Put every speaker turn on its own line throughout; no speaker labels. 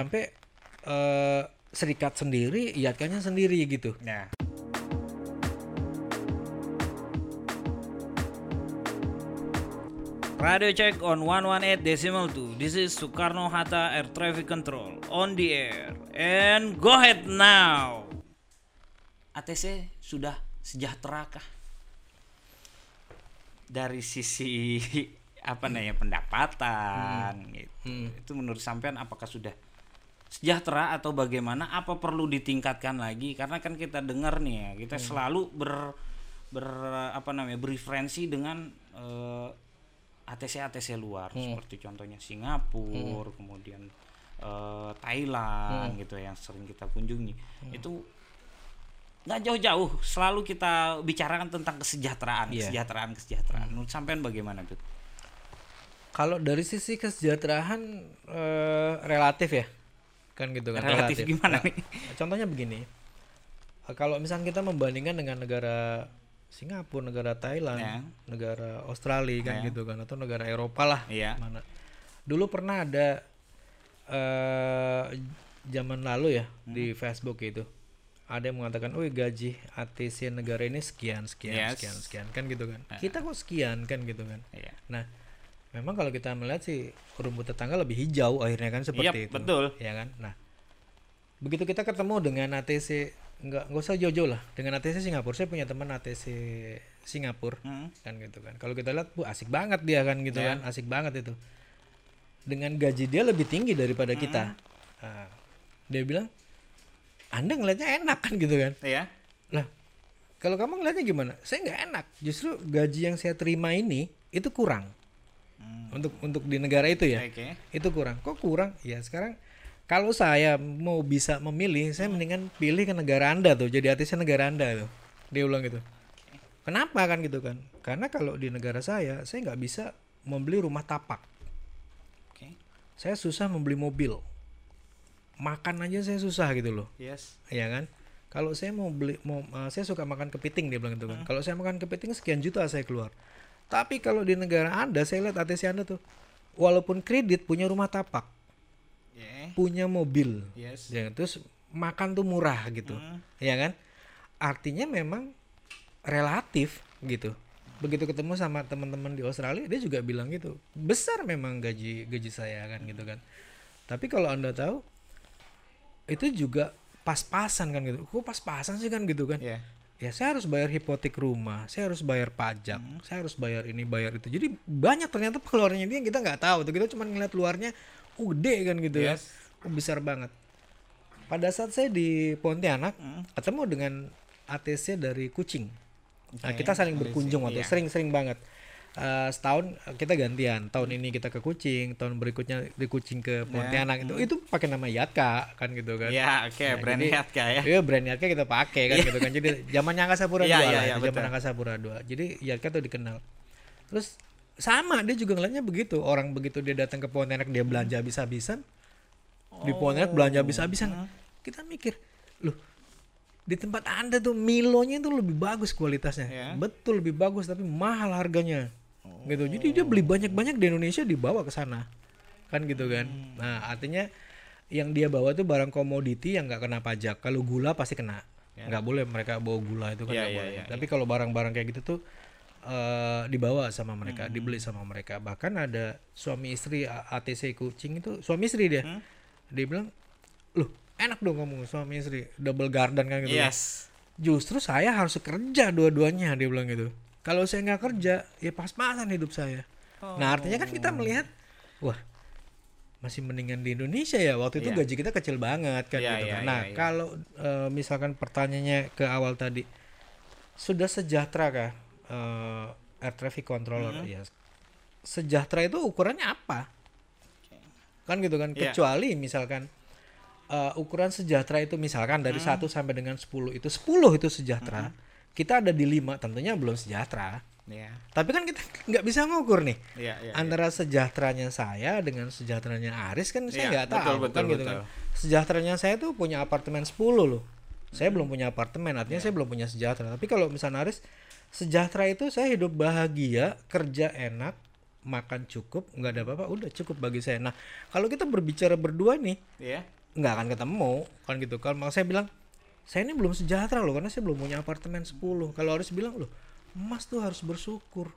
sampai eh, serikat sendiri, iatkannya sendiri gitu.
Ya. Radio check on 118 decimal 2. This is Soekarno Hatta Air Traffic Control on the air. And go ahead now. ATC sudah sejahtera kah? Dari sisi apa namanya pendapatan gitu. Itu menurut sampean apakah sudah sejahtera atau bagaimana apa perlu ditingkatkan lagi? Karena kan kita dengar nih ya kita selalu ber ber apa namanya bereferensi dengan eh, ATC ATC luar. Seperti contohnya Singapura kemudian eh, Thailand gitu yang sering kita kunjungi. Itu nggak jauh-jauh selalu kita bicarakan tentang kesejahteraan
Iya.
kesejahteraan kesejahteraan. Menurut sampean bagaimana tuh
Kalau dari sisi kesejahteraan eh, relatif ya, kan gitu kan.
relatif gimana
Nah,
nih
Contohnya begini, kalau misalnya kita membandingkan dengan negara Singapura, negara Thailand,
Ya.
negara Australia kan
Ya.
gitu kan, atau negara Eropa lah,
Iya.
mana. Dulu pernah ada eh zaman lalu ya
Hmm.
di Facebook itu, ada yang mengatakan, oh gaji ATC negara ini sekian, sekian,
Yes.
sekian, sekian, kan gitu kan. Kita kok sekian kan gitu kan.
Iya.
Nah, memang kalau kita melihat sih rumput tetangga lebih hijau akhirnya kan seperti
Yap,
itu.
betul.
Ya kan? Nah, begitu kita ketemu dengan ATC nggak nggak usah jauh-jauh lah dengan ATC Singapura. Saya punya teman ATC Singapura
Hmm.
kan gitu kan. Kalau kita lihat, bu asik banget dia kan gitu
Ya.
kan, asik banget itu. Dengan gaji dia lebih tinggi daripada
Hmm.
kita. Nah, dia bilang, anda ngelihatnya enak kan gitu kan?
Iya.
Lah, kalau kamu ngeliatnya gimana? Saya nggak enak. Justru gaji yang saya terima ini itu kurang. Untuk untuk di negara itu ya.
Oke.
Itu kurang. Kok kurang? Ya sekarang kalau saya mau bisa memilih, saya mendingan pilih ke negara Anda tuh. Jadi ATC negara Anda tuh. Dia ulang gitu. Kenapa kan gitu kan? Karena kalau di negara saya, saya nggak bisa membeli rumah tapak.
Oke.
Saya susah membeli mobil. Makan aja saya susah gitu loh.
Yes.
Iya kan? Kalau saya mau beli mau uh, saya suka makan kepiting dia bilang gitu kan. Kalau saya makan kepiting sekian juta saya keluar. Tapi kalau di negara Anda saya lihat ATC Anda tuh walaupun kredit punya rumah tapak,
Yeah.
punya mobil.
Yes.
Ya, terus makan tuh murah gitu.
Hmm.
Ya kan? Artinya memang relatif gitu. Begitu ketemu sama teman-teman di Australia dia juga bilang gitu. Besar memang gaji gaji saya kan gitu kan. Tapi kalau Anda tahu itu juga pas-pasan kan gitu. Kok pas-pasan sih kan gitu kan?
Iya.
Ya saya harus bayar hipotek rumah, saya harus bayar pajak,
Hmm.
saya harus bayar ini bayar itu. Jadi banyak ternyata pengeluarannya dia yang kita nggak tahu tuh. Kita cuma ngeliat luarnya, oh gede kan gitu ya,
Yes.
oh, besar banget. Pada saat saya di Pontianak
Hmm.
ketemu dengan ATC dari Kucing. Nah,
Oke,
kita saling berkunjung waktu
iya.
sering-sering banget. Eh, setahun eh, kita gantian. Tahun ini kita ke Kucing, tahun berikutnya di Kucing ke Pontianak itu itu pakai nama Yatka kan gitu kan.
Ya, oke,
Nah,
brand
jadi-
Yatka ya.
Iya brand Yatka kita pakai kan gitu kan. Jadi zamannya Angkasa Pura 2
iya,
lah,
iya,
itu zaman. Angkasa Pura 2. Jadi Yatka tuh dikenal. Terus sama dia juga ngeliatnya begitu. Orang begitu dia datang ke Pontianak dia belanja habis-habisan. Di Pontianak belanja habis-habisan. Kita mikir, loh di tempat Anda tuh Milonya itu lebih bagus kualitasnya.
Ya.
Betul lebih bagus tapi mahal harganya. Gitu. Jadi dia beli banyak-banyak di Indonesia dibawa ke sana. Kan gitu kan.
Hmm.
Nah, artinya yang dia bawa tuh barang komoditi yang nggak kena pajak. Kalau gula pasti kena. Nggak boleh mereka bawa gula itu kan
Ya,
nggak
ya,
boleh.
ya,
Tapi kalau barang-barang kayak gitu tuh eh, dibawa sama mereka,
Hmm.
dibeli sama mereka. Bahkan ada suami istri ATC kucing itu suami istri dia.
Hmm.
Dia bilang, "Loh, enak dong kamu suami istri, double garden kan gitu." kan.
Yes.
Justru saya harus kerja dua-duanya dia bilang gitu. Kalau saya nggak kerja, ya pas-pasan hidup saya. Nah artinya kan kita melihat, wah masih mendingan di Indonesia ya. Waktu itu
Iya.
gaji kita kecil banget kan
Iya,
gitu.
iya,
kan. Nah
iya, iya.
kalau eh, misalkan pertanyaannya ke awal tadi, sudah sejahtera kah eh, air traffic controller?
Hmm.
Ya sejahtera itu ukurannya apa? Kan gitu kan.
Iya.
Kecuali misalkan eh, ukuran sejahtera itu misalkan dari
Hmm.
1 sampai dengan 10 itu 10 itu sejahtera. Kita ada di 5 tentunya belum sejahtera.
Iya.
Tapi kan kita nggak bisa ngukur nih
Iya, iya.
antara sejahteranya saya dengan sejahteranya Aris kan saya
Iya,
nggak
betul,
tahu
betul,
kan gitu
betul.
kan. Sejahteranya saya tuh punya apartemen 10 loh. Saya belum punya apartemen, artinya
Iya.
saya belum punya sejahtera. Tapi kalau misalnya Aris sejahtera itu saya hidup bahagia, kerja enak, makan cukup nggak ada apa-apa udah cukup bagi saya nah kalau kita berbicara berdua nih
ya
nggak akan ketemu kan gitu kalau makanya saya bilang saya ini belum sejahtera loh karena saya belum punya apartemen 10 kalau harus bilang loh Mas tuh harus bersyukur.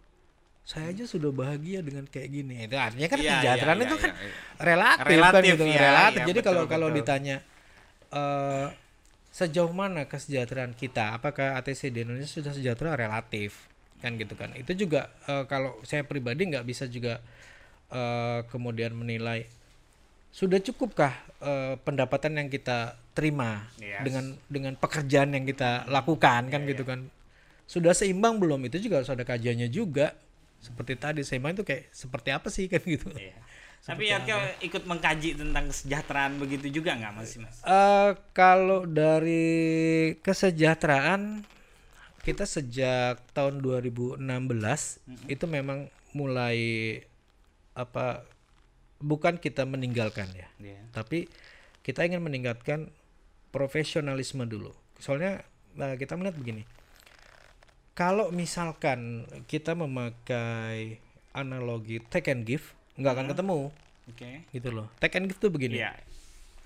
Saya aja sudah bahagia dengan kayak gini. Itu artinya kan
Iya,
kesejahteraan
iya,
itu
iya,
kan
iya.
relatif, kan
Relatif,
gitu
iya,
relatif.
iya,
jadi
betul,
kalau kalau
betul.
ditanya eh sejauh mana kesejahteraan kita? Apakah ATC di Indonesia sudah sejahtera? Relatif kan gitu kan. Itu juga eh, kalau saya pribadi nggak bisa juga eh, kemudian menilai sudah cukupkah eh, pendapatan yang kita terima
Yes.
dengan dengan pekerjaan yang kita lakukan kan gitu kan. Sudah seimbang belum? Itu juga harus ada kajiannya juga. Seperti tadi seimbang itu kayak seperti apa sih kan gitu.
Iya. Tapi ya ikut mengkaji tentang kesejahteraan begitu juga nggak Mas? Mas?
Eh, kalau dari kesejahteraan kita sejak tahun 2016 itu memang mulai apa bukan kita meninggalkan ya.
Iya.
tapi kita ingin meningkatkan profesionalisme dulu. Soalnya nah, kita melihat begini. Kalau misalkan kita memakai analogi take and give nggak akan ketemu.
Oke.
gitu loh. Take and give tuh begini.
Iya.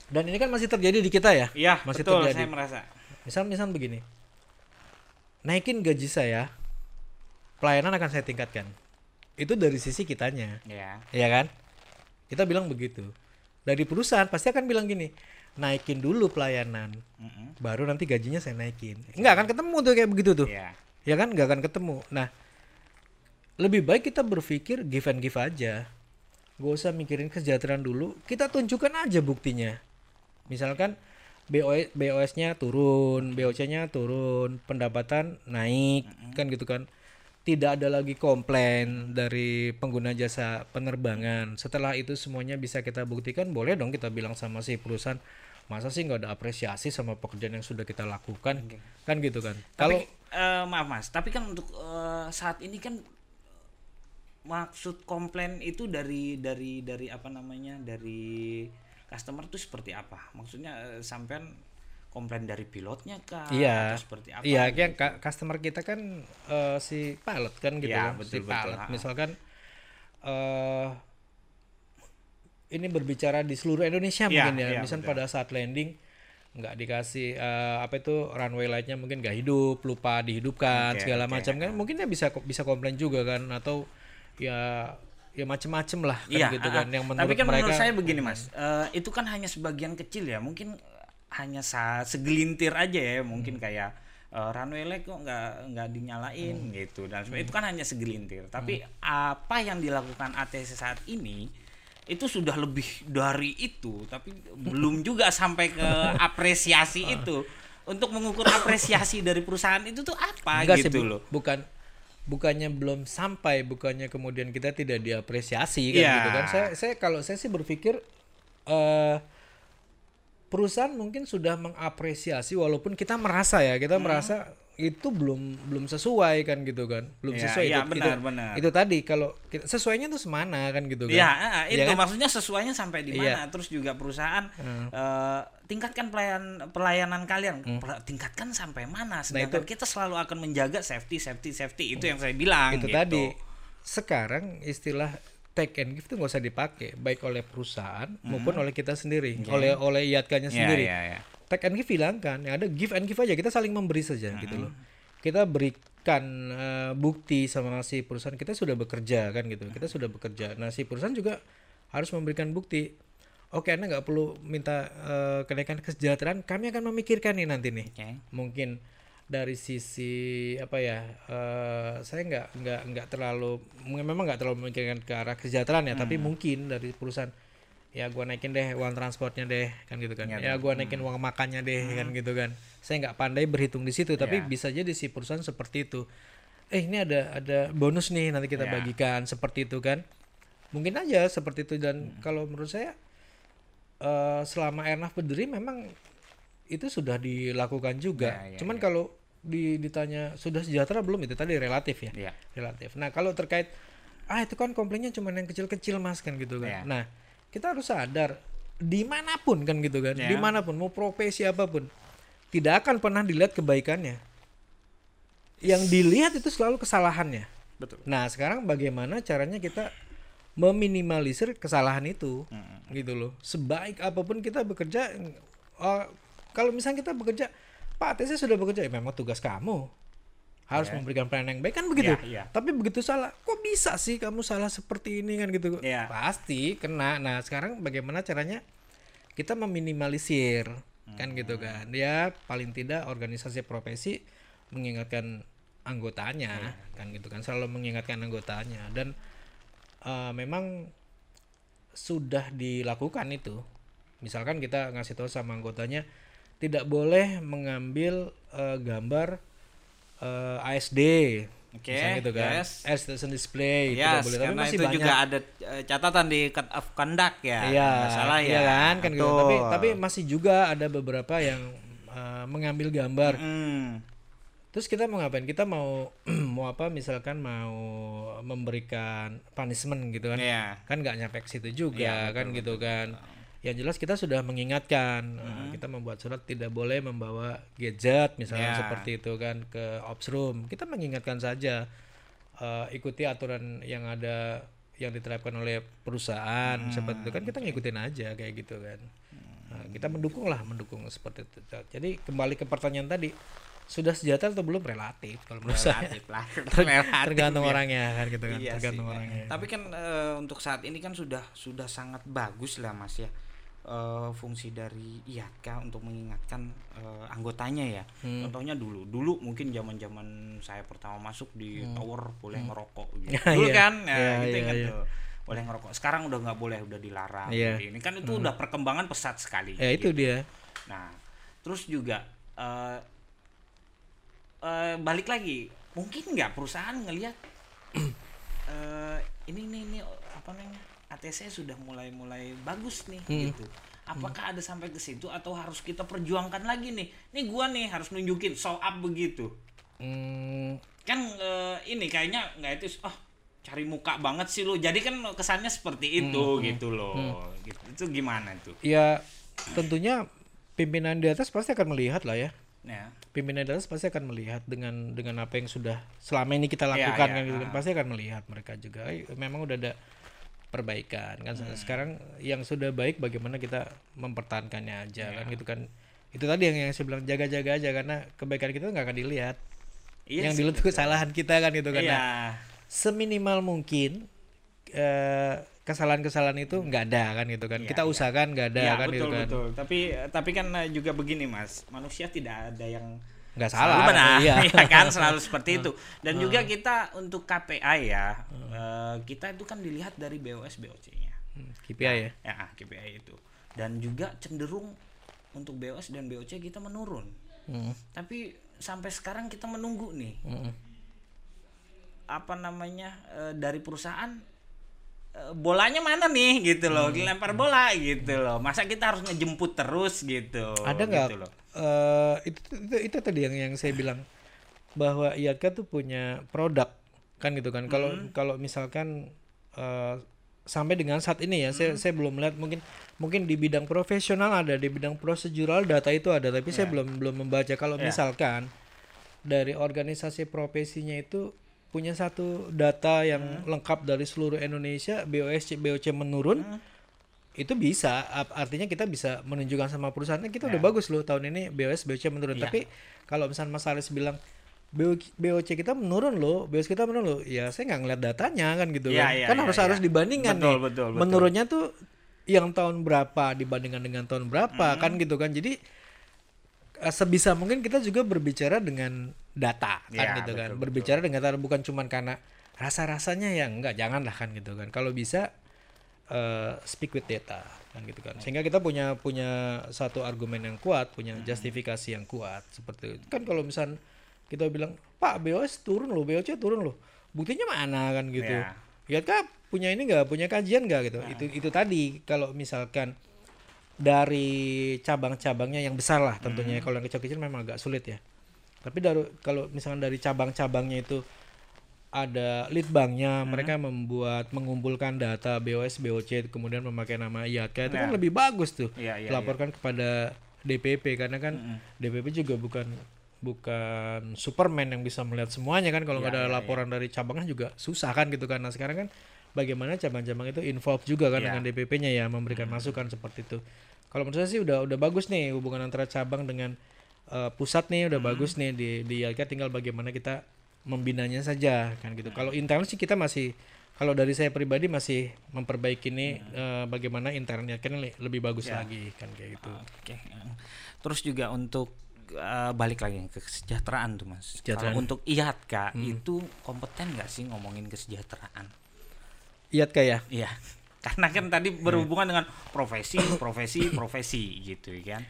dan ini kan masih terjadi di kita ya?
Iya,
masih
betul
terjadi.
saya merasa.
misal misal begini. Naikin gaji saya pelayanan akan saya tingkatkan. Itu dari sisi kitanya.
Iya.
ya kan? Kita bilang begitu. Dari perusahaan pasti akan bilang gini naikin dulu pelayanan
Mm-mm.
baru nanti gajinya saya naikin. Nggak akan ketemu tuh kayak begitu tuh.
Iya.
ya kan? Nggak akan ketemu. Nah lebih baik kita berpikir give and give aja. Gak usah mikirin kesejahteraan dulu. Kita tunjukkan aja buktinya. Misalkan BOS BOS-nya turun BOC-nya turun pendapatan naik kan gitu kan. Tidak ada lagi komplain dari pengguna jasa penerbangan. Setelah itu semuanya bisa kita buktikan boleh dong kita bilang sama si perusahaan masa sih nggak ada apresiasi sama pekerjaan yang sudah kita lakukan kan gitu kan kalau
eh, maaf Mas, tapi kan untuk eh, saat ini kan maksud komplain itu dari dari dari apa namanya? dari customer itu seperti apa? Maksudnya eh, sampean komplain dari pilotnya kah
Iya.
atau seperti apa?
Iya, yang ka- customer kita kan eh, si pilot kan gitu
Iya,
kan,
betul,
si
betul.
pilot. Misalkan eh ini berbicara di seluruh Indonesia
Iya,
mungkin ya.
iya,
Misal pada saat landing nggak dikasih eh, apa itu runway lightnya mungkin nggak hidup, lupa dihidupkan
Oke,
segala
oke,
macam kan. Mungkin dia bisa bisa komplain juga kan atau ya ya macem-macem lah kan
Iya,
gitu
ah,
kan yang menurut
tapi kan
mereka
menurut saya begini mas, eh, itu kan hanya sebagian kecil ya, mungkin hanya sa segelintir aja ya,
Hmm.
mungkin kayak eh, runway light kok nggak nggak dinyalain
Hmm.
gitu dan sebagainya. itu kan hanya segelintir. Tapi apa yang dilakukan ATC saat ini itu sudah lebih dari itu, tapi belum juga sampai ke apresiasi itu. Untuk mengukur apresiasi dari perusahaan itu tuh apa
Enggak sih,
gitu
Bu.
loh.
bukan bukannya belum sampai bukannya kemudian kita tidak diapresiasi kan
Iya.
gitu kan saya saya kalau saya sih berpikir eh perusahaan mungkin sudah mengapresiasi walaupun kita merasa ya
Hmm.
kita merasa itu belum belum sesuai kan gitu kan belum
Iya,
sesuai
iya,
itu,
benar,
itu,
benar.
itu tadi kalau sesuainya tuh semana kan gitu kan
ah, itu
Iya kan?
maksudnya sesuainya sampai di mana.
Iya.
Terus juga perusahaan eh, tingkatkan pelayan pelayanan kalian, Pel- tingkatkan sampai mana. Sedangkan kita selalu akan menjaga safety, safety, safety. Itu yang saya bilang.
itu
gitu.
tadi sekarang istilah take and give tuh nggak usah dipakai baik oleh perusahaan maupun oleh kita sendiri oleh oleh
Iya,
iatkannya sendiri
iya, iya.
Take and give hilangkan yang ada give and give aja kita saling memberi saja gitu loh. Kita berikan eh, bukti sama si perusahaan kita sudah bekerja kan gitu. Kita sudah bekerja. Nah si perusahaan juga harus memberikan bukti. Oke anda nggak perlu minta eh, kenaikan kesejahteraan kami akan memikirkan nih nanti nih.
Oke.
mungkin dari sisi apa ya eh, saya nggak nggak nggak terlalu memang nggak terlalu memikirkan ke arah kesejahteraan ya tapi mungkin dari perusahaan ya gua naikin deh uang transportnya deh kan gitu kan ya gua naikin uang makannya deh kan gitu kan saya nggak pandai berhitung di situ tapi
Ya.
bisa jadi si perusahaan seperti itu eh ini ada ada bonus nih nanti kita
Ya.
bagikan seperti itu kan mungkin aja seperti itu dan kalau menurut saya eh, selama Airnav berdiri memang itu sudah dilakukan juga.
Ya, ya,
Cuman kalau di, ditanya sudah sejahtera belum itu tadi relatif ya.
Iya.
Relatif. Nah, kalau terkait ah itu kan komplainnya cuma yang kecil-kecil Mas kan gitu
Ya.
kan. Nah, kita harus sadar di mana pun kan gitu kan.
Ya.
Di mana pun mau profesi apa pun tidak akan pernah dilihat kebaikannya. Yang dilihat itu selalu kesalahannya.
Betul.
Nah, sekarang bagaimana caranya kita meminimalisir kesalahan itu gitu loh sebaik apa pun kita bekerja oh, kalau misalnya kita bekerja Pak TC sudah bekerja ya memang tugas kamu harus memberikan pelayanan yang baik. Kan begitu.
Iya, iya.
tapi begitu salah kok bisa sih kamu salah seperti ini kan gitu?
Iya.
pasti kena. Nah sekarang bagaimana caranya kita meminimalisir? Kan gitu kan. Ya paling tidak organisasi profesi mengingatkan anggotanya. Kan gitu kan. Selalu mengingatkan anggotanya. Dan eh, memang sudah dilakukan itu. Misalkan kita ngasih tahu sama anggotanya tidak boleh mengambil eh, gambar eh, ASD
Oke,
misalnya gitu kan
yes.
as station display tidak
Yes,
boleh tapi
karena
masih
itu
banyak
juga ada eh, catatan di code of conduct ya.
Iya,
salah ya.
iya kan, kan gitu. Tapi
Betul.
tapi masih juga ada beberapa yang eh, mengambil gambar.
Hmm.
Terus kita mau ngapain? Kita mau mau apa? Misalkan mau memberikan punishment gitu kan?
Iya.
Kan nggak nyampe ke situ juga
Iya,
kan gitu kan? Yang jelas kita sudah mengingatkan. eh, kita membuat surat tidak boleh membawa gadget misalnya
Iya.
seperti itu kan ke ops room. Kita mengingatkan saja eh, ikuti aturan yang ada yang diterapkan oleh perusahaan seperti itu kan kita ngikutin aja kayak gitu kan. Nah, kita mendukung lah mendukung seperti itu. Jadi kembali ke pertanyaan tadi sudah sejahtera atau belum relatif kalau menurut saya
Relatif lah.
Ter-
Relatif
tergantung
ya.
orangnya kan gitu kan
Iya
tergantung
sih.
orangnya.
Tapi kan eh, untuk saat ini kan sudah sudah sangat bagus lah Mas ya. Eh, fungsi dari IAK untuk mengingatkan eh, anggotanya ya.
Hmm.
Contohnya dulu, dulu mungkin zaman-zaman saya pertama masuk di tower boleh ngerokok gitu.
Hmm. Ya,
dulu
iya.
kan, ya,
Iya,
gitu
iya,
ingat
iya.
tuh. Boleh ngerokok. Sekarang udah nggak boleh, udah dilarang.
Iya.
Ini kan itu udah perkembangan pesat sekali.
Ya itu
gitu.
dia.
Nah, terus juga eh eh, balik lagi, mungkin nggak perusahaan ngelihat eh ini ini ini apa namanya ATC sudah mulai mulai bagus nih
Hmm.
gitu. Apakah ada sampai ke situ atau harus kita perjuangkan lagi nih? Nih gua nih harus nunjukin show up begitu.
Hmm,
Kan eh, ini kayaknya nggak itu oh cari muka banget sih lo. Jadi kan kesannya seperti itu
Hmm,
gitu loh. Gitu. Itu gimana tuh?
ya tentunya pimpinan di atas pasti akan melihat lah ya.
Ya.
Pimpinan di atas pasti akan melihat dengan dengan apa yang sudah selama ini kita
Iya,
lakukan
iya,
kan gitu kan
ah.
pasti akan melihat mereka juga "Eh, memang udah ada perbaikan kan?
Hmm.
sekarang yang sudah baik bagaimana kita mempertahankannya aja
Iya.
kan gitu kan. Itu tadi yang yang saya bilang jaga-jaga aja karena kebaikan kita nggak akan dilihat.
Iya
yang dilihat itu kesalahan kita kan? Gitu kan.
Iya.
Nah, seminimal mungkin eh, kesalahan-kesalahan itu nggak ada kan? Gitu kan.
Iya,
kita
iya.
usahakan nggak ada
Iya,
kan?
Betul
gitu kan.
betul. Tapi tapi kan eh, juga begini Mas, manusia tidak ada yang
nggak
selalu
salah
benar,
iya
ya kan selalu seperti itu. Dan juga kita untuk KPI ya, eh, kita itu kan dilihat dari BOS BOC-nya.
Hmm, KPI ya
Ya, ah, KPI itu. Dan juga cenderung untuk BOS dan BOC kita menurun.
Hmm,
Tapi sampai sekarang kita menunggu nih
hmm.
apa namanya eh, dari perusahaan eh, bolanya mana nih gitu loh dilempar bola gitu loh masa kita harus ngejemput terus gitu
ada nggak
gitu loh.
Eh, itu, itu itu tadi yang yang saya bilang bahwa IAK tuh punya produk kan gitu kan kalau
Hmm.
kalau misalkan eh, sampai dengan saat ini ya saya
Hmm.
saya belum melihat mungkin mungkin di bidang profesional ada di bidang prosedural data itu ada tapi saya belum belum membaca kalau
Ya.
misalkan dari organisasi profesinya itu punya satu data yang
Hmm.
lengkap dari seluruh Indonesia BOS BOC menurun
Hmm.
Itu bisa artinya kita bisa menunjukkan sama perusahaannya kita udah bagus loh tahun ini BOS BOC menurun
Ya.
tapi kalau misalnya Mas Aris bilang BO BOC kita menurun loh, BOC kita menurun loh. Ya saya nggak ngeliat datanya kan gitu
Ya,
kan.
ya,
kan
ya,
harus
ya.
harus dibandingkan
Betul,
nih.
betul, betul.
Menurunnya tuh yang tahun berapa dibandingkan dengan tahun berapa
Hmm.
kan gitu kan. Jadi eh, sebisa mungkin kita juga berbicara dengan data kan
Ya,
gitu kan.
betul,
Berbicara dengan data bukan cuman karena rasa-rasanya ya enggak janganlah kan gitu kan. Kalau bisa eh, speak with data kan gitu kan. Sehingga kita punya punya satu argumen yang kuat, punya
Hmm.
justifikasi yang kuat seperti itu. Kan kalau misal kita bilang, "Pak, BOS turun loh, BOC turun loh." Buktinya mana kan gitu.
Ya.
Ya kan punya ini nggak, punya kajian nggak gitu. Itu itu tadi kalau misalkan dari cabang-cabangnya yang besar lah tentunya kalau yang kecil-kecil memang agak sulit ya. Tapi dari kalau misalkan dari cabang-cabangnya itu ada lead banknya, mereka membuat mengumpulkan data BOS, BOC, kemudian memakai nama IAK itu kan
Nah.
lebih bagus tuh.
Iya, iya,
Laporkan kepada DPP karena kan DPP juga bukan bukan Superman yang bisa melihat semuanya kan kalau nggak
Iya,
ada
iya,
laporan dari cabangnya juga susah kan gitu kan. Nah sekarang kan bagaimana cabang-cabang itu involve juga kan
Iya.
dengan DPP-nya ya memberikan masukan seperti itu. Kalau menurut saya sih udah udah bagus nih hubungan antara cabang dengan eh, pusat nih udah bagus nih di di tinggal bagaimana kita membinanya saja kan gitu. Kalau internal sih kita masih kalau dari saya pribadi masih memperbaiki nih eh, bagaimana internalnya kan le- lebih bagus lagi kan kayak gitu.
Oke. Terus juga untuk eh, balik lagi ke kesejahteraan tuh mas.
Kesejahteraan.
Kalau untuk IATKA itu kompeten nggak sih ngomongin kesejahteraan?
Iya kayak
Iya. Karena kan tadi berhubungan dengan profesi, profesi, profesi gitu kan.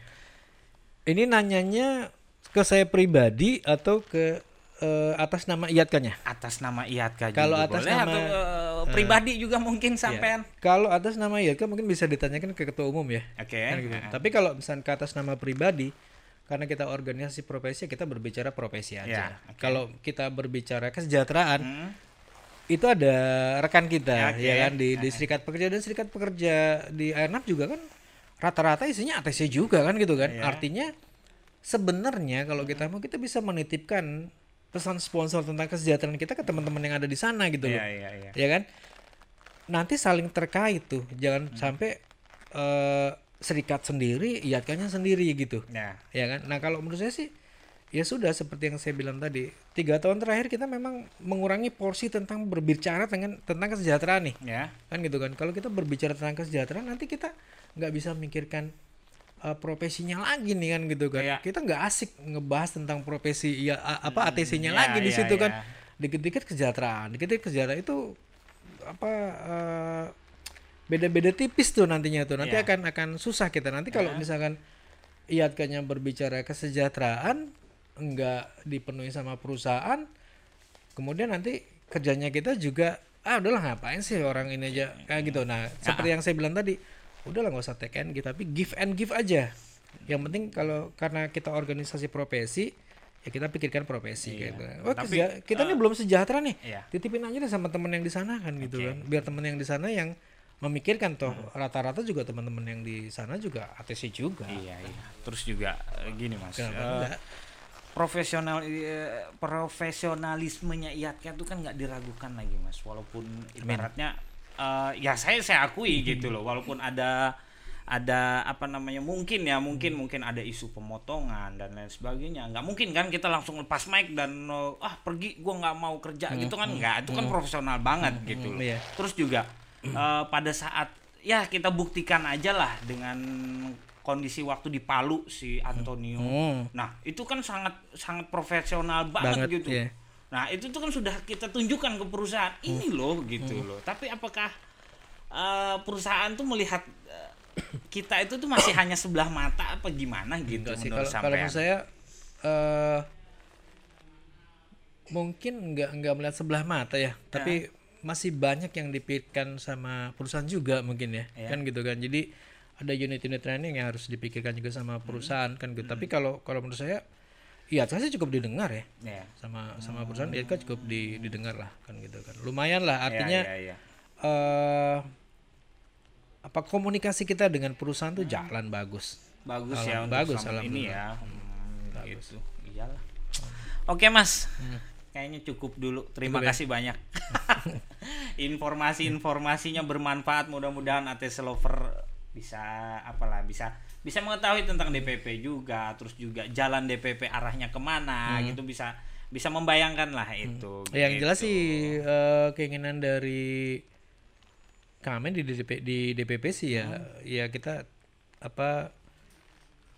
ini nanyanya ke saya pribadi atau ke eh, atas nama IATKA-nya?
Atas nama IATKA
Kalau
juga
atas
boleh
nama-
atau eh, pribadi juga mungkin sampean.
Kalau atas nama IATKA mungkin bisa ditanyakan ke ketua umum ya.
Oke.
Kan gitu.
Heeh.
Tapi kalau misalnya ke atas nama pribadi, karena kita organisasi profesi, kita berbicara profesi aja.
Ya, oke.
Kalau kita berbicara kesejahteraan,
Hmm.
itu ada rekan kita,
Ya, oke.
ya kan di, di serikat pekerja dan serikat pekerja di Airnav juga kan rata-rata isinya ATC juga kan gitu kan.
Iya.
Artinya sebenarnya kalau kita mau kita bisa menitipkan pesan sponsor tentang kesejahteraan kita ke teman-teman yang ada di sana gitu loh
Iya, iya, iya.
ya kan nanti saling terkait tuh jangan
Hmm.
sampai eh, serikat sendiri iatkannya sendiri gitu
Ya.
ya kan nah kalau menurut saya sih ya sudah seperti yang saya bilang tadi tiga tahun terakhir kita memang mengurangi porsi tentang berbicara dengan tentang kesejahteraan nih
Ya.
kan gitu kan kalau kita berbicara tentang kesejahteraan nanti kita nggak bisa mikirkan eh, profesinya lagi nih kan gitu kan.
Iya.
kita nggak asik ngebahas tentang profesi ya apa ATC-nya
ya,
lagi di
ya,
situ
ya.
kan dikit-dikit kesejahteraan dikit-dikit kesejahteraan itu apa eh, beda-beda tipis tuh nantinya tuh. Nanti
Iya.
akan akan susah kita. Nanti kalau misalkan iatkannya berbicara kesejahteraan enggak dipenuhi sama perusahaan kemudian nanti kerjanya kita juga ah udahlah ngapain sih orang ini aja? Kayak gitu. Nah seperti yang saya bilang tadi udahlah nggak usah take and give tapi give and give aja yang penting kalau karena kita organisasi profesi ya kita pikirkan profesi gitu. Oh,
Tapi,
kita nih belum sejahtera nih.
Iya.
Titipin aja deh sama temen yang di sana kan gitu kan. Biar temen yang di sana yang memikirkan toh rata-rata juga teman-teman yang di sana juga ATC juga.
Iya, iya. Terus juga eh, gini Mas.
Kenapa enggak?
profesional eh, profesionalismenya IATKA itu kan nggak diragukan lagi Mas. Walaupun ibaratnya eh, ya saya saya akui gitu loh walaupun ada ada apa namanya mungkin ya mungkin mungkin ada isu pemotongan dan lain sebagainya. Nggak mungkin kan kita langsung lepas mic dan eh, ah pergi gua nggak mau kerja gitu kan nggak. Itu kan profesional banget gitu loh.
Iya.
terus juga eh, pada saat ya kita buktikan aja lah dengan kondisi waktu di Palu si Antonio.
Hmm.
nah itu kan sangat sangat profesional banget,
Banget,
gitu.
iya.
Nah itu tuh kan sudah kita tunjukkan ke perusahaan
Hmm.
ini loh gitu loh tapi apakah eh, perusahaan tuh melihat eh, kita itu tuh masih hanya sebelah mata apa gimana gitu
Enggak sih
menurut
kalau kalau
sampean?
menurut saya eh mungkin nggak nggak melihat sebelah mata ya, tapi masih banyak yang dipikirkan sama perusahaan juga mungkin ya,
Ya.
kan gitu kan. Jadi ada unit-unit training yang harus dipikirkan juga sama perusahaan kan gitu. Tapi kalau kalau menurut saya iya saya sih cukup didengar ya.
Ya
sama sama perusahaan ya kan cukup di, didengar lah kan gitu kan. Lumayan lah artinya
ya, ya, ya.
eh apa komunikasi kita dengan perusahaan tuh jalan bagus.
bagus
Alam-
ya untuk
bagus,
selama ini ya. Hmm, gitu. Iyalah. Oke mas. Kayaknya cukup dulu. Terima
Cukup ya?
kasih banyak. Informasi-informasinya bermanfaat. Mudah-mudahan ATC lover bisa apalah bisa bisa mengetahui tentang DPP juga terus juga jalan DPP arahnya ke mana gitu bisa bisa membayangkan lah itu
Yang
gitu.
jelas sih eh, keinginan dari kami di DP, di DPP sih ya,
Hmm.
ya kita apa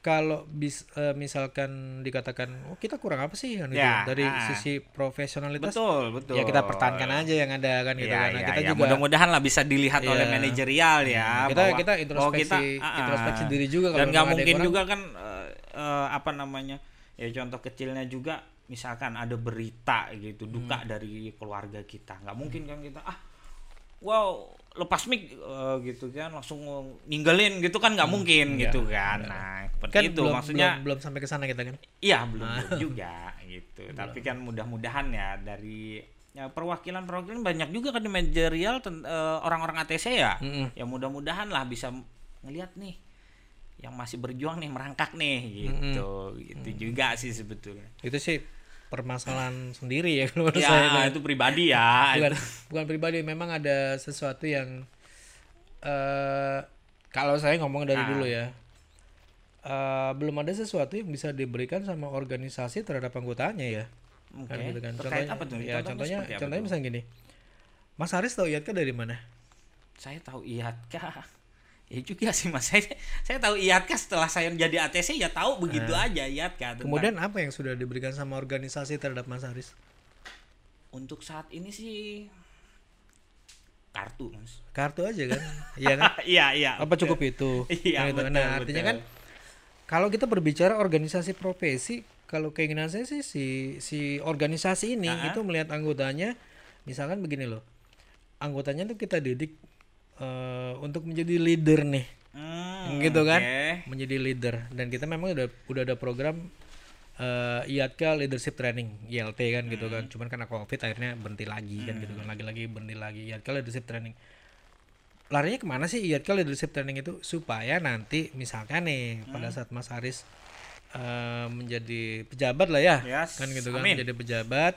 kalau bis eh, misalkan dikatakan oh kita kurang apa sih kan gitu
Ya,
dari
ah.
sisi profesionalitas
betul betul
ya kita pertahankan aja yang ada kan gitu
Iya,
kan Nah,
iya,
kita
iya.
juga
mudah-mudahan lah bisa dilihat oleh
Iya.
manajerial ya
kita
bahwa-
kita introspeksi
ah, ah.
introspeksi diri juga
dan nggak mungkin
kurang.
juga kan eh, eh, apa namanya ya contoh kecilnya juga misalkan ada berita gitu duka
Hmm.
dari keluarga kita nggak mungkin kan kita ah wow lepas mic eh, gitu kan langsung ninggalin gitu kan nggak mungkin
Iya,
gitu kan nah seperti
kan
itu
belum,
maksudnya
belum, belum sampai ke sana kita kan
Iya belum belum juga gitu. Tapi kan mudah-mudahan ya dari ya perwakilan-perwakilan banyak juga kan di manajerial eh, orang-orang ATC ya.
Mm-mm.
Ya mudah-mudahan lah bisa ngelihat nih yang masih berjuang nih merangkak nih gitu. Gitu juga sih sebetulnya.
itu sih permasalahan sendiri ya kalau menurut
ya
saya.
itu pribadi ya.
Bukan bukan pribadi memang ada sesuatu yang eh kalau saya ngomong dari
Ah.
dulu ya eh belum ada sesuatu yang bisa diberikan sama organisasi terhadap anggotanya ya.
Oke.
kan gitu kan.
Terkait
contohnya
apa tuh?
ya contohnya contohnya misalnya gini. Mas Haris tahu Iatka dari mana?
Saya tahu IATKA ya juga sih mas. Saya saya tahu IATKA setelah saya menjadi ATC ya tahu begitu aja IATKA tentang-
kemudian apa yang sudah diberikan sama organisasi terhadap Mas Haris?
Untuk saat ini sih kartu mas.
Kartu aja kan? Iya kan?
Iya iya.
Apa cukup itu?
Iya,
Kan gitu.
betul,
nah artinya
betul.
kan kalau kita berbicara organisasi profesi kalau keinginan saya sih si si organisasi ini
Ah.
itu melihat anggotanya misalkan begini loh anggotanya tuh kita didik eh, untuk menjadi leader nih.
Hmm,
gitu kan? menjadi leader. Dan kita memang udah udah ada program eh IATKA leadership training ILT kan gitu kan.
Hmm.
cuman karena covid akhirnya berhenti lagi kan gitu kan. Lagi-lagi berhenti lagi IATKA leadership training. Larinya ke mana sih IATKA leadership training itu? Supaya nanti misalkan nih
Hmm.
pada saat Mas Haris eh, menjadi pejabat lah ya.
Yes,
kan gitu kan
amin.
menjadi pejabat.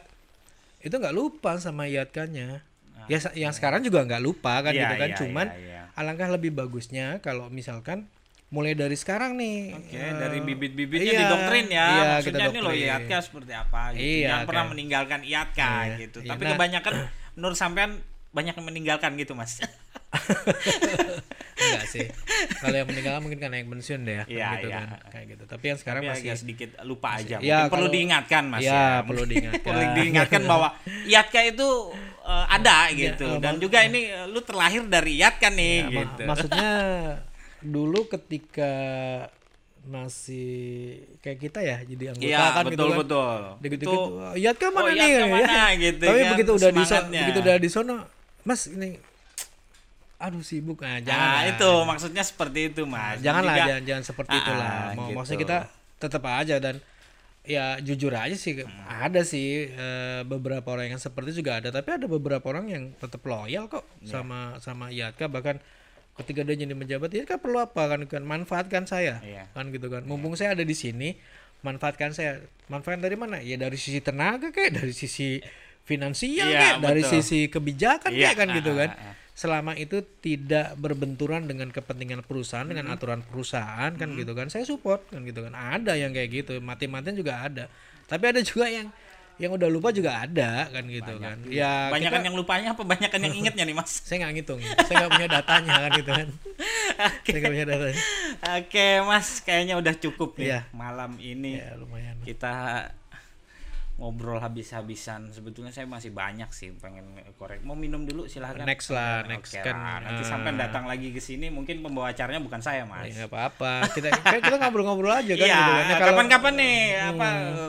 Itu nggak lupa sama IATKA-nya ya sa- yang sekarang juga nggak lupa kan
Ah. Iya,
gitu kan
iya,
cuman
iya, iya.
alangkah lebih bagusnya kalau misalkan mulai dari sekarang nih
Oke,
eh,
dari bibit-bibitnya
iya,
didoktrin ya.
iya,
Maksudnya
kita
ini loh. IATKA seperti apa gitu.
Iya,
Jangan pernah
kayak-
meninggalkan IATKA
Iya,
gitu.
iya.
Tapi
Nah-
kebanyakan menurut sampean banyak yang meninggalkan gitu, Mas.
enggak sih kalau yang meninggal mungkin karena yang pensiun deh ya
Iya,
gitu
iya.
kan kayak gitu tapi yang sekarang
Tapi
masih
agak sedikit lupa aja.
Iya,
Mungkin perlu
kalau-
diingatkan, Mas
Iya,
ya.
perlu diingatkan.
perlu diingatkan bahwa IATKA itu eh, ada gitu.
eh,
Dan
mak-
juga ini eh, lu terlahir dari IATKA nih
Ya,
gitu.
maksudnya dulu ketika masih kayak kita ya jadi anggota
Iya,
kan
betul
gitu kan
betul.
dikit-dikit
Itu
iya kan mana
oh,
nih ya.
gitu
tapi
kan,
begitu udah di begitu udah di sono mas ini aduh sibuk nah, jangan
Nah,
lah.
itu maksudnya seperti itu, Mas.
janganlah
Juga-
jangan jangan seperti
Ah,
itulah
ah,
mau
gitu.
maksudnya kita tetap aja dan ya jujur aja sih
Hmm.
ada sih eh, beberapa orang yang seperti juga ada. Tapi ada beberapa orang yang tetap loyal kok
Iya.
sama sama IATKA. Bahkan ketika dia jadi menjabat IATKA perlu apa? Kan kan manfaatkan saya
Iya.
kan gitu kan. Mumpung saya ada di sini manfaatkan saya. Manfaat dari mana? Ya dari sisi tenaga kayak dari sisi finansial
Iya,
kayak dari sisi kebijakan
Iya,
kayak kan gitu
ah,
kan.
ah, ah.
Selama itu tidak berbenturan dengan kepentingan perusahaan dengan
Hmm.
aturan perusahaan kan gitu kan. Saya support kan gitu kan. Ada yang kayak gitu mati-matian juga ada. Tapi ada juga yang yang udah lupa juga ada kan gitu kan. ya
Banyakan
kita-
yang lupanya apa? Banyakan yang ingetnya nih, Mas?
saya nggak ngitung saya nggak punya datanya kan gitu kan. Saya nggak punya datanya.
Oke, Mas, kayaknya udah cukup nih
Iya.
malam ini.
ya lumayan.
Kita ngobrol habis-habisan. Sebetulnya saya masih banyak sih pengen korek. Mau minum dulu silahkan.
Next lah,
Oke
next
lah,
kan,
Nanti
eh,
sampai datang lagi ke sini mungkin pembawa acaranya bukan saya, Mas.
Ya, nggak apa-apa kita kan kita ngobrol-ngobrol aja kan
Iya,
gitu kan kalau-
kapan-kapan nih apa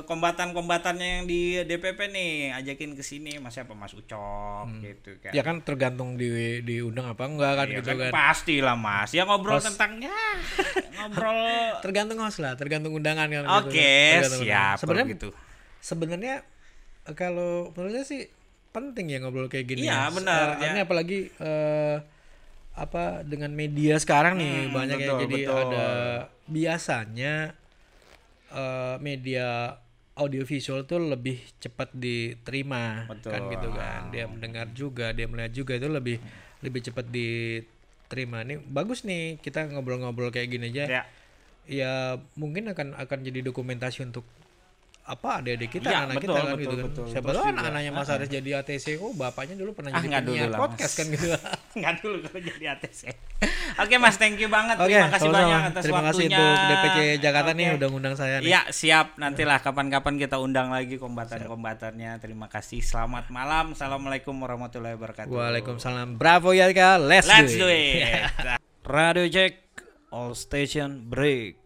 kombatan-kombatannya yang di DPP nih ajakin ke sini Mas siapa Mas Ucok gitu kan.
ya kan tergantung di diundang apa enggak kan
Iya
gitu
kan,
kan
pasti lah Mas. Ya ngobrol
Host.
tentang ya ngobrol
tergantung host lah tergantung undangan kan gitu
Oke.
Tergantung undangan.
siap
sebenarnya
gitu.
Sebenarnya eh, kalau menurut saya sih penting ya ngobrol kayak gini
Iya,
ya.
benar,
Eh,
ya.
ini apalagi eh, apa dengan media sekarang nih
Hmm,
banyak yang
betul,
jadi
betul.
ada biasanya eh, media audiovisual tuh lebih cepat diterima
Betul.
kan gitu kan dia mendengar juga dia melihat juga itu lebih lebih cepat diterima nih bagus nih kita ngobrol-ngobrol kayak gini aja
Ya.
ya mungkin akan akan jadi dokumentasi untuk apa adik-adik kita
Iya,
anak
betul,
kita kan
betul,
gitu kan
betul.
siapa
Terus
tahu anak-anaknya Mas Haris jadi ATC oh bapaknya dulu pernah
Ah,
jadi
dulu
penyiar
lah,
podcast
Mas.
kan gitu
Nggak dulu kalau jadi ATC. Oke Mas, thank you banget.
oke
Terima kasih
sama-sama.
banyak atas
terima kasih
waktunya.
untuk DPC Jakarta nih
Oke.
udah ngundang saya nih
Iya siap nantilah kapan-kapan kita undang lagi kombatan-kombatannya. Terima kasih. Selamat malam. Assalamualaikum warahmatullahi wabarakatuh.
Waalaikumsalam bravo ya let's,
Let's
do
do
it,
it. Radio check all station break.